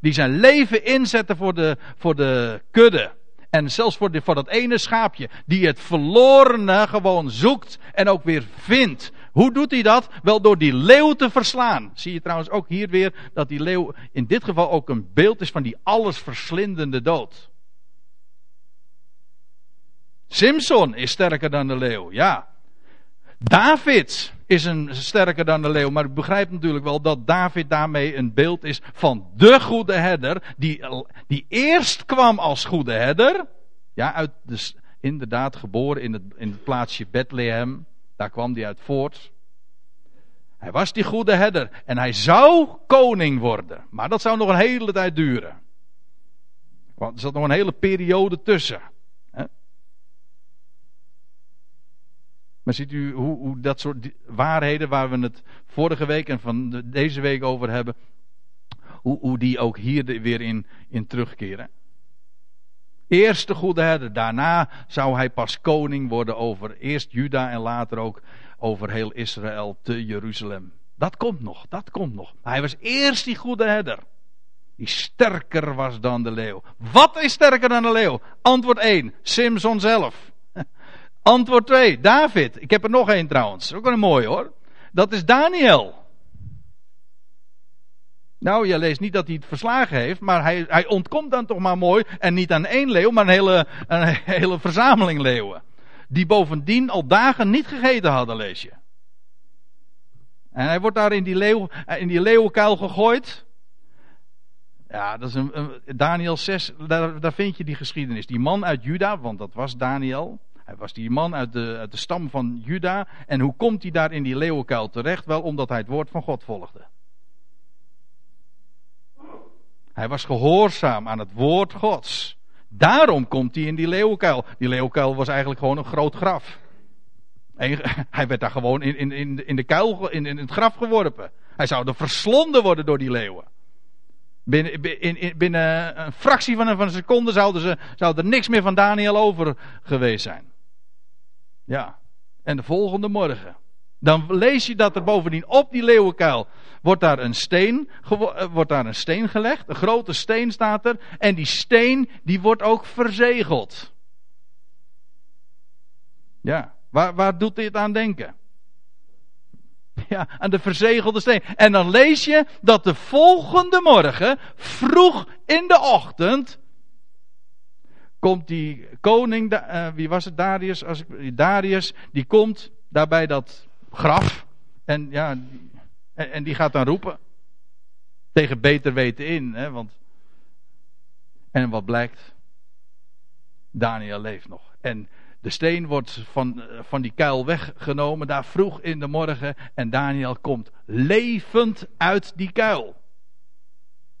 Die zijn leven inzette voor de, voor de kudde. En zelfs voor, voor dat ene schaapje. Die het verlorene gewoon zoekt en ook weer vindt. Hoe doet hij dat? Wel door die leeuw te verslaan. Zie je trouwens ook hier weer dat die leeuw in dit geval ook een beeld is van die allesverslindende dood. Simpson is sterker dan de leeuw, ja. David is een sterker dan de leeuw, maar ik begrijp natuurlijk wel dat David daarmee een beeld is van de goede herder, die, die eerst kwam als goede herder, ja, uit de, inderdaad geboren in het, in het plaatsje Bethlehem, daar kwam hij uit voort. Hij was die goede herder en hij zou koning worden, maar dat zou nog een hele tijd duren. Want er zat nog een hele periode tussen. Maar ziet u hoe, hoe, dat soort waarheden waar we het vorige week en van deze week over hebben, hoe, hoe die ook hier weer in, in terugkeren. Eerst de goede herder, daarna zou hij pas koning worden over eerst Juda en later ook over heel Israël te Jeruzalem. Dat komt nog, dat komt nog. hij was eerst die goede herder. Die sterker was dan de leeuw. Wat is sterker dan de leeuw? Antwoord 1, Simson zelf. Antwoord 2, David. Ik heb er nog één trouwens. Ook een mooi hoor. Dat is Daniel. Nou, je leest niet dat hij het verslagen heeft, maar hij, hij ontkomt dan toch maar mooi. En niet aan één leeuw, maar een hele, een hele verzameling leeuwen. Die bovendien al dagen niet gegeten hadden, lees je. En hij wordt daar in die, leeuw, in die leeuwenkuil gegooid. Ja, dat is een, Daniel 6, daar, daar vind je die geschiedenis. Die man uit Juda, want dat was Daniel. Hij was die man uit de, uit de stam van Juda. En hoe komt hij daar in die leeuwenkuil terecht? Wel omdat hij het woord van God volgde. Hij was gehoorzaam aan het woord Gods. Daarom komt hij in die leeuwenkuil. Die leeuwenkuil was eigenlijk gewoon een groot graf. hij werd daar gewoon in, in, in, de kuil, in, in het graf geworpen. Hij zou er verslonden worden door die leeuwen. Binnen, in, binnen een fractie van een, van een seconde zouden ze, zou er niks meer van Daniel over geweest zijn. Ja. En de volgende morgen. Dan lees je dat er bovendien op die leeuwenkuil wordt daar een steen, eh, wordt daar een steen gelegd. Een grote steen staat er. En die steen die wordt ook verzegeld. Ja, waar, waar doet dit aan denken? Ja, aan de verzegelde steen. En dan lees je dat de volgende morgen, vroeg in de ochtend, komt die koning, uh, wie was het, Darius? Als ik, Darius, die komt daarbij dat graf. En ja, en, en die gaat dan roepen. Tegen beter weten in, hè, want. En wat blijkt? Daniel leeft nog. En de steen wordt van, eh, van die kuil weggenomen, daar vroeg in de morgen. En Daniel komt levend uit die kuil.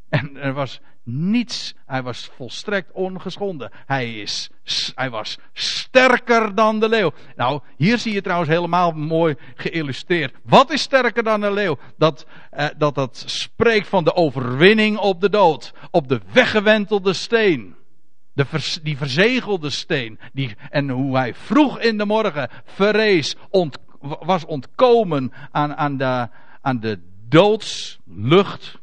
En er was niets. Hij was volstrekt ongeschonden. Hij, is, hij was sterker dan de leeuw. Nou, hier zie je trouwens helemaal mooi geïllustreerd. Wat is sterker dan de leeuw? Dat, eh, dat dat spreekt van de overwinning op de dood. Op de weggewentelde steen. De die verzegelde steen. Die, en hoe hij vroeg in de morgen verrees. Ont, was ontkomen aan, aan, de, aan de doodslucht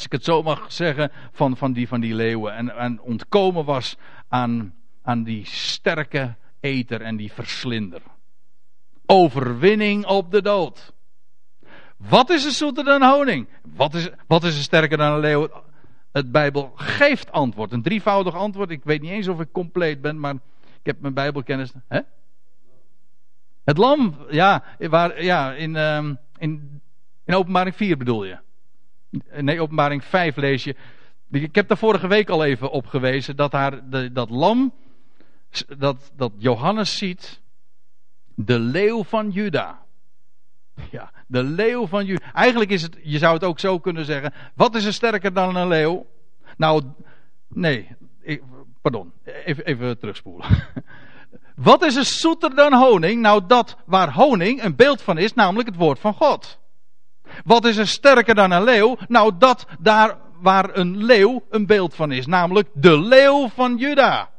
als ik het zo mag zeggen, van, van, die, van die leeuwen. En, en ontkomen was aan, aan die sterke eter en die verslinder. Overwinning op de dood. Wat is er zoeter dan honing? Wat is, wat is er sterker dan een leeuw? Het Bijbel geeft antwoord. Een drievoudig antwoord. Ik weet niet eens of ik compleet ben, maar ik heb mijn Bijbelkennis. Hè? Het lam, ja, waar, ja in, um, in, in openbaring 4 bedoel je. Nee, openbaring 5 lees je. Ik heb daar vorige week al even op gewezen dat daar de, dat lam, dat, dat Johannes ziet, de leeuw van Juda. Ja, de leeuw van Juda. Eigenlijk is het, je zou het ook zo kunnen zeggen, wat is er sterker dan een leeuw? Nou, nee, pardon, even, even terugspoelen. Wat is er zoeter dan honing? Nou, dat waar honing een beeld van is, namelijk het woord van God. Wat is er sterker dan een leeuw? Nou, dat daar waar een leeuw een beeld van is, namelijk de leeuw van Juda.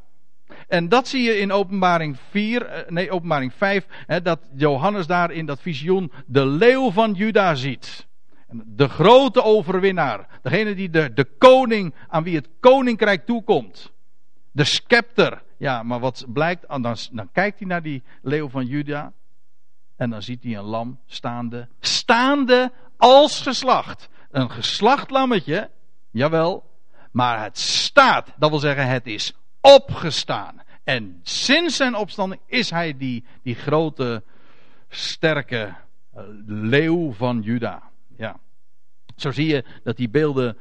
En dat zie je in openbaring 4, eh, nee, openbaring 5, hè, dat Johannes daar in dat visioen de leeuw van Juda ziet. De grote overwinnaar. Degene die de, de koning, aan wie het koninkrijk toekomt. De scepter. Ja, maar wat blijkt, dan, dan kijkt hij naar die leeuw van Juda. En dan ziet hij een lam staande, staande als geslacht. Een geslacht lammetje, jawel, maar het staat, dat wil zeggen het is opgestaan. En sinds zijn opstanding is hij die, die grote, sterke uh, leeuw van Juda. Ja. Zo zie je dat die beelden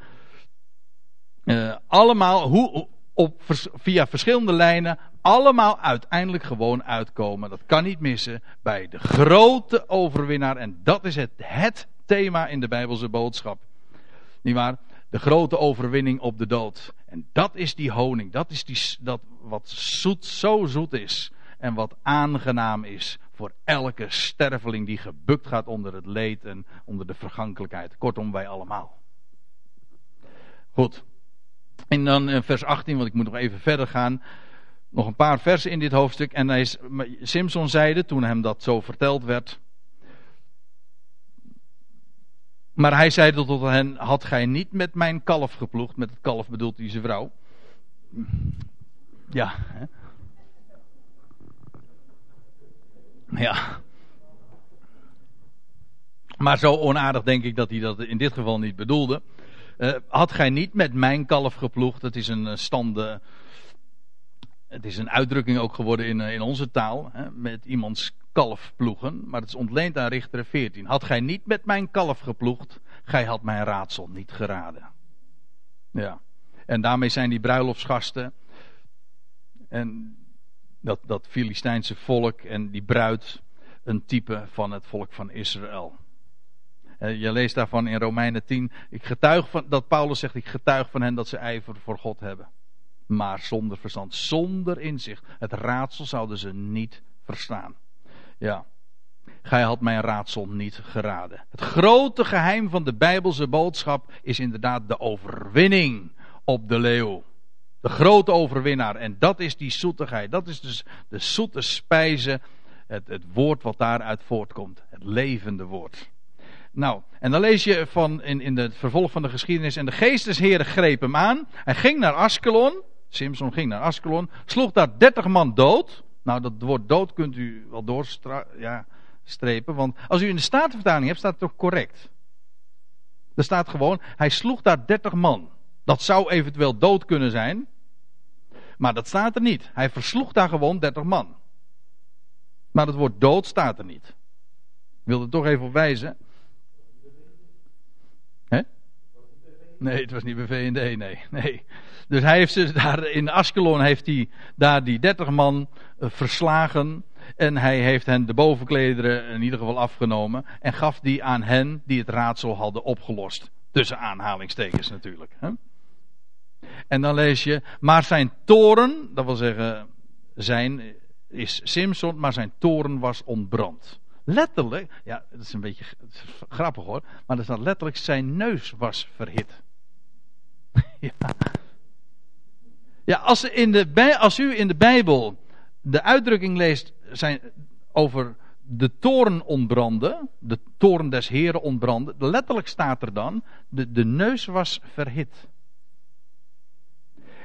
uh, allemaal, hoe, via verschillende lijnen, allemaal uiteindelijk gewoon uitkomen. Dat kan niet missen bij de grote overwinnaar. En dat is het, het thema in de Bijbelse boodschap. Niet waar? De grote overwinning op de dood. En dat is die honing. Dat is die, dat wat zoet, zo zoet is. En wat aangenaam is voor elke sterveling die gebukt gaat onder het leed en onder de vergankelijkheid. Kortom, wij allemaal. Goed. En dan in vers 18, want ik moet nog even verder gaan. Nog een paar versen in dit hoofdstuk. En hij Simpson zeide, toen hem dat zo verteld werd. Maar hij zeide tot hen: Had gij niet met mijn kalf geploegd? Met het kalf bedoelt hij zijn vrouw. Ja. Hè? Ja. Maar zo onaardig denk ik dat hij dat in dit geval niet bedoelde. Uh, had gij niet met mijn kalf geploegd? Dat is een uh, stande. Het is een uitdrukking ook geworden in, uh, in onze taal. Hè, met iemands kalf ploegen. Maar het is ontleend aan Richter 14. Had gij niet met mijn kalf geploegd? Gij had mijn raadsel niet geraden. Ja. En daarmee zijn die bruiloftsgasten. En dat, dat Filistijnse volk en die bruid een type van het volk van Israël. Je leest daarvan in Romeinen 10. Ik getuig van, dat Paulus zegt: Ik getuig van hen dat ze ijver voor God hebben. Maar zonder verstand, zonder inzicht. Het raadsel zouden ze niet verstaan. Ja. Gij had mijn raadsel niet geraden. Het grote geheim van de Bijbelse boodschap is inderdaad de overwinning op de leeuw. De grote overwinnaar. En dat is die zoetigheid. Dat is dus de zoete spijze. Het, het woord wat daaruit voortkomt. Het levende woord. Nou, en dan lees je van in, in het vervolg van de geschiedenis. En de geestesheren greep hem aan. Hij ging naar Askelon. Simpson ging naar Askelon. Sloeg daar dertig man dood. Nou, dat woord dood kunt u wel doorstrepen. Ja, want als u in de Statenvertaling hebt, staat het toch correct. Er staat gewoon, hij sloeg daar dertig man. Dat zou eventueel dood kunnen zijn. Maar dat staat er niet. Hij versloeg daar gewoon dertig man. Maar het woord dood staat er niet. Ik wil er toch even op wijzen. Nee, het was niet bij VND, nee. nee. Dus hij heeft ze daar in Askelon heeft hij daar die 30 man uh, verslagen. En hij heeft hen de bovenklederen in ieder geval afgenomen. En gaf die aan hen die het raadsel hadden opgelost. Tussen aanhalingstekens natuurlijk. Hè? En dan lees je, maar zijn toren, dat wil zeggen, zijn is Simson, maar zijn toren was ontbrand. Letterlijk, ja, dat is een beetje grappig hoor, maar er staat letterlijk, zijn neus was verhit. ja. Ja, als, in de, als u in de Bijbel de uitdrukking leest zijn over de toren ontbranden, de toren des Heren ontbranden, letterlijk staat er dan, de, de neus was verhit.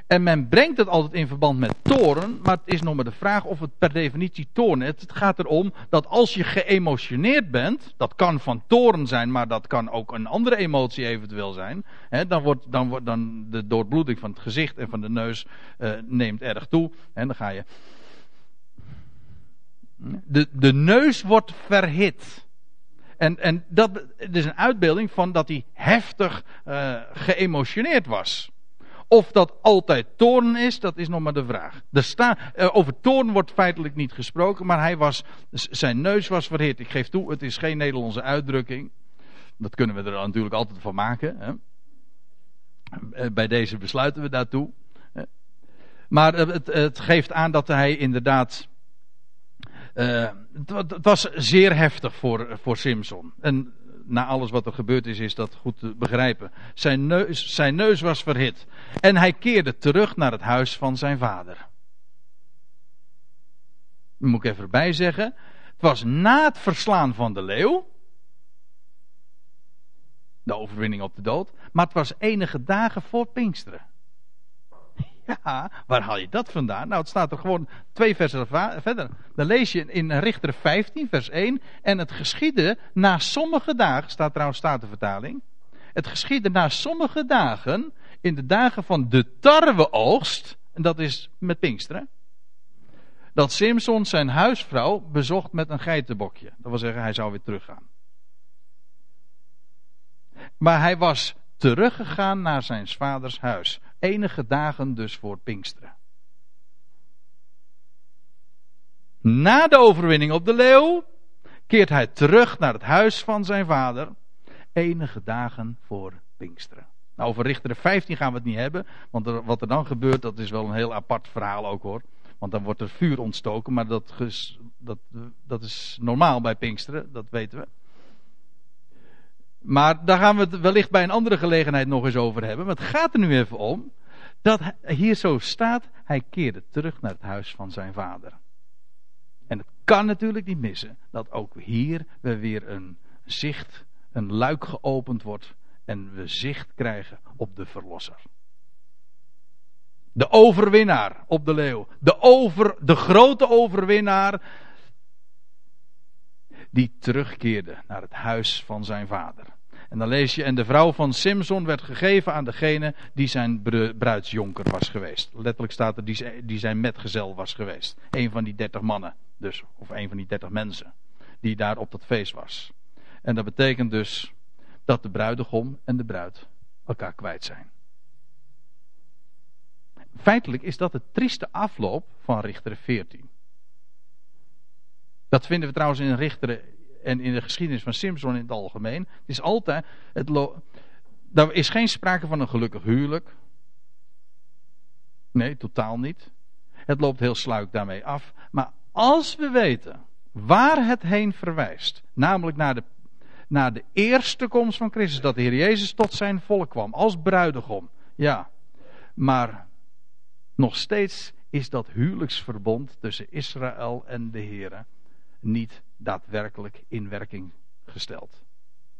En men brengt het altijd in verband met toren, maar het is nog maar de vraag of het per definitie toren is. Het gaat erom dat als je geëmotioneerd bent, dat kan van toren zijn, maar dat kan ook een andere emotie eventueel zijn. Hè, dan wordt, dan wordt dan de doorbloeding van het gezicht en van de neus uh, neemt erg toe. En dan ga je. De, de neus wordt verhit. En, en dat is een uitbeelding van dat hij heftig uh, geëmotioneerd was. Of dat altijd toorn is, dat is nog maar de vraag. Eh, over toorn wordt feitelijk niet gesproken, maar hij was, zijn neus was verhit. Ik geef toe, het is geen Nederlandse uitdrukking. Dat kunnen we er natuurlijk altijd van maken. Hè. Eh, bij deze besluiten we daartoe. Maar het, het geeft aan dat hij inderdaad. Uh, het, was zeer heftig voor, voor Simpson. En na alles wat er gebeurd is, is dat goed te begrijpen. Zijn neus, zijn neus was verhit. En hij keerde terug naar het huis van zijn vader. moet ik even erbij zeggen. Het was na het verslaan van de leeuw. De overwinning op de dood. Maar het was enige dagen voor Pinksteren. Ja, waar haal je dat vandaan? Nou, het staat er gewoon twee versen verder. Dan lees je in Richter 15, vers 1. En het geschiedde na sommige dagen, staat trouwens statenvertaling. Het geschiedde na sommige dagen, in de dagen van de tarweoogst. En dat is met Pinksteren. Dat Simson zijn huisvrouw bezocht met een geitenbokje. Dat wil zeggen, hij zou weer teruggaan. Maar hij was teruggegaan naar zijn vaders huis. Enige dagen dus voor Pinksteren. Na de overwinning op de leeuw keert hij terug naar het huis van zijn vader. Enige dagen voor Pinksteren. Nou, over Richter 15 gaan we het niet hebben. Want wat er dan gebeurt, dat is wel een heel apart verhaal ook hoor. Want dan wordt er vuur ontstoken. Maar dat, dat, dat is normaal bij Pinksteren, dat weten we. Maar daar gaan we het wellicht bij een andere gelegenheid nog eens over hebben. Maar het gaat er nu even om dat hier zo staat, hij keerde terug naar het huis van zijn vader. En het kan natuurlijk niet missen dat ook hier we weer een zicht, een luik geopend wordt en we zicht krijgen op de verlosser. De overwinnaar op de leeuw. De, over, de grote overwinnaar die terugkeerde naar het huis van zijn vader. En dan lees je, en de vrouw van Simson werd gegeven aan degene die zijn bruidsjonker was geweest. Letterlijk staat er, die zijn metgezel was geweest. Een van die dertig mannen, dus, of een van die dertig mensen, die daar op dat feest was. En dat betekent dus dat de bruidegom en de bruid elkaar kwijt zijn. Feitelijk is dat de trieste afloop van Richter 14. Dat vinden we trouwens in Richter en in de geschiedenis van Simpson in het algemeen. Het is altijd. Het er is geen sprake van een gelukkig huwelijk. Nee, totaal niet. Het loopt heel sluik daarmee af. Maar als we weten waar het heen verwijst, namelijk naar de, naar de eerste komst van Christus, dat de Heer Jezus tot zijn volk kwam als bruidegom. Ja, maar nog steeds is dat huwelijksverbond tussen Israël en de Heer niet daadwerkelijk in werking gesteld.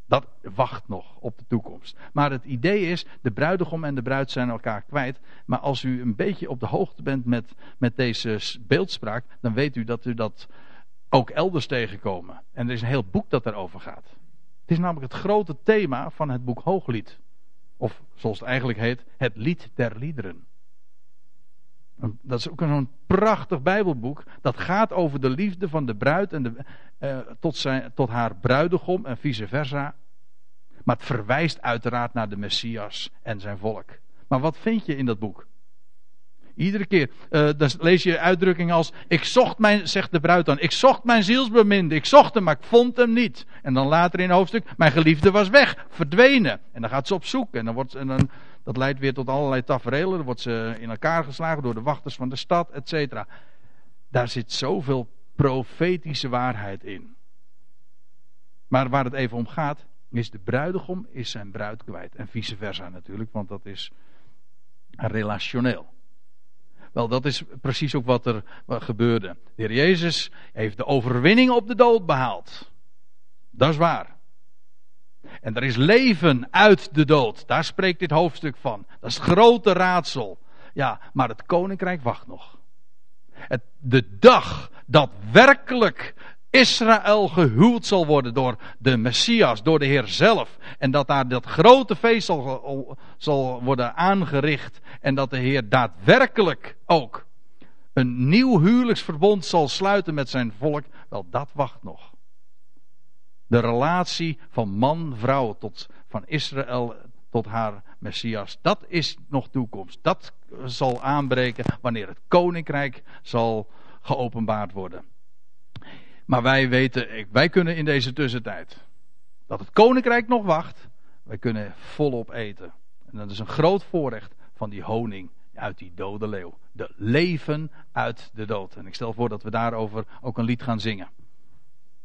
Dat wacht nog op de toekomst. Maar het idee is, de bruidegom en de bruid zijn elkaar kwijt. Maar als u een beetje op de hoogte bent met, met deze beeldspraak, dan weet u dat u dat ook elders tegenkomen. En er is een heel boek dat daarover gaat. Het is namelijk het grote thema van het boek Hooglied. Of zoals het eigenlijk heet, het lied der liederen. Dat is ook zo'n prachtig Bijbelboek. Dat gaat over de liefde van de bruid en de, eh, tot, zijn, tot haar bruidegom en vice versa. Maar het verwijst uiteraard naar de Messias en zijn volk. Maar wat vind je in dat boek? Iedere keer uh, dan lees je uitdrukkingen als: Ik zocht mijn, zegt de bruid dan, ik zocht mijn zielsbeminde, ik zocht hem, maar ik vond hem niet. En dan later in het hoofdstuk: Mijn geliefde was weg, verdwenen. En dan gaat ze op zoek. En dan wordt, en dan, dat leidt weer tot allerlei tafereelen. Dan wordt ze in elkaar geslagen door de wachters van de stad, et cetera. Daar zit zoveel profetische waarheid in. Maar waar het even om gaat, is de bruidegom is zijn bruid kwijt. En vice versa natuurlijk, want dat is relationeel. Wel, dat is precies ook wat er gebeurde. De Heer Jezus heeft de overwinning op de dood behaald. Dat is waar. En er is leven uit de dood. Daar spreekt dit hoofdstuk van. Dat is het grote raadsel. Ja, maar het koninkrijk wacht nog. Het, de dag dat werkelijk Israël gehuwd zal worden door de Messias, door de Heer zelf. En dat daar dat grote feest zal, zal worden aangericht. En dat de Heer daadwerkelijk ook een nieuw huwelijksverbond zal sluiten met zijn volk. Wel, dat wacht nog. De relatie van man-vrouw tot van Israël tot haar Messias. Dat is nog toekomst. Dat zal aanbreken wanneer het koninkrijk zal geopenbaard worden. Maar wij weten, wij kunnen in deze tussentijd dat het koninkrijk nog wacht. Wij kunnen volop eten. En dat is een groot voorrecht van die honing uit die dode leeuw. De leven uit de dood. En ik stel voor dat we daarover ook een lied gaan zingen.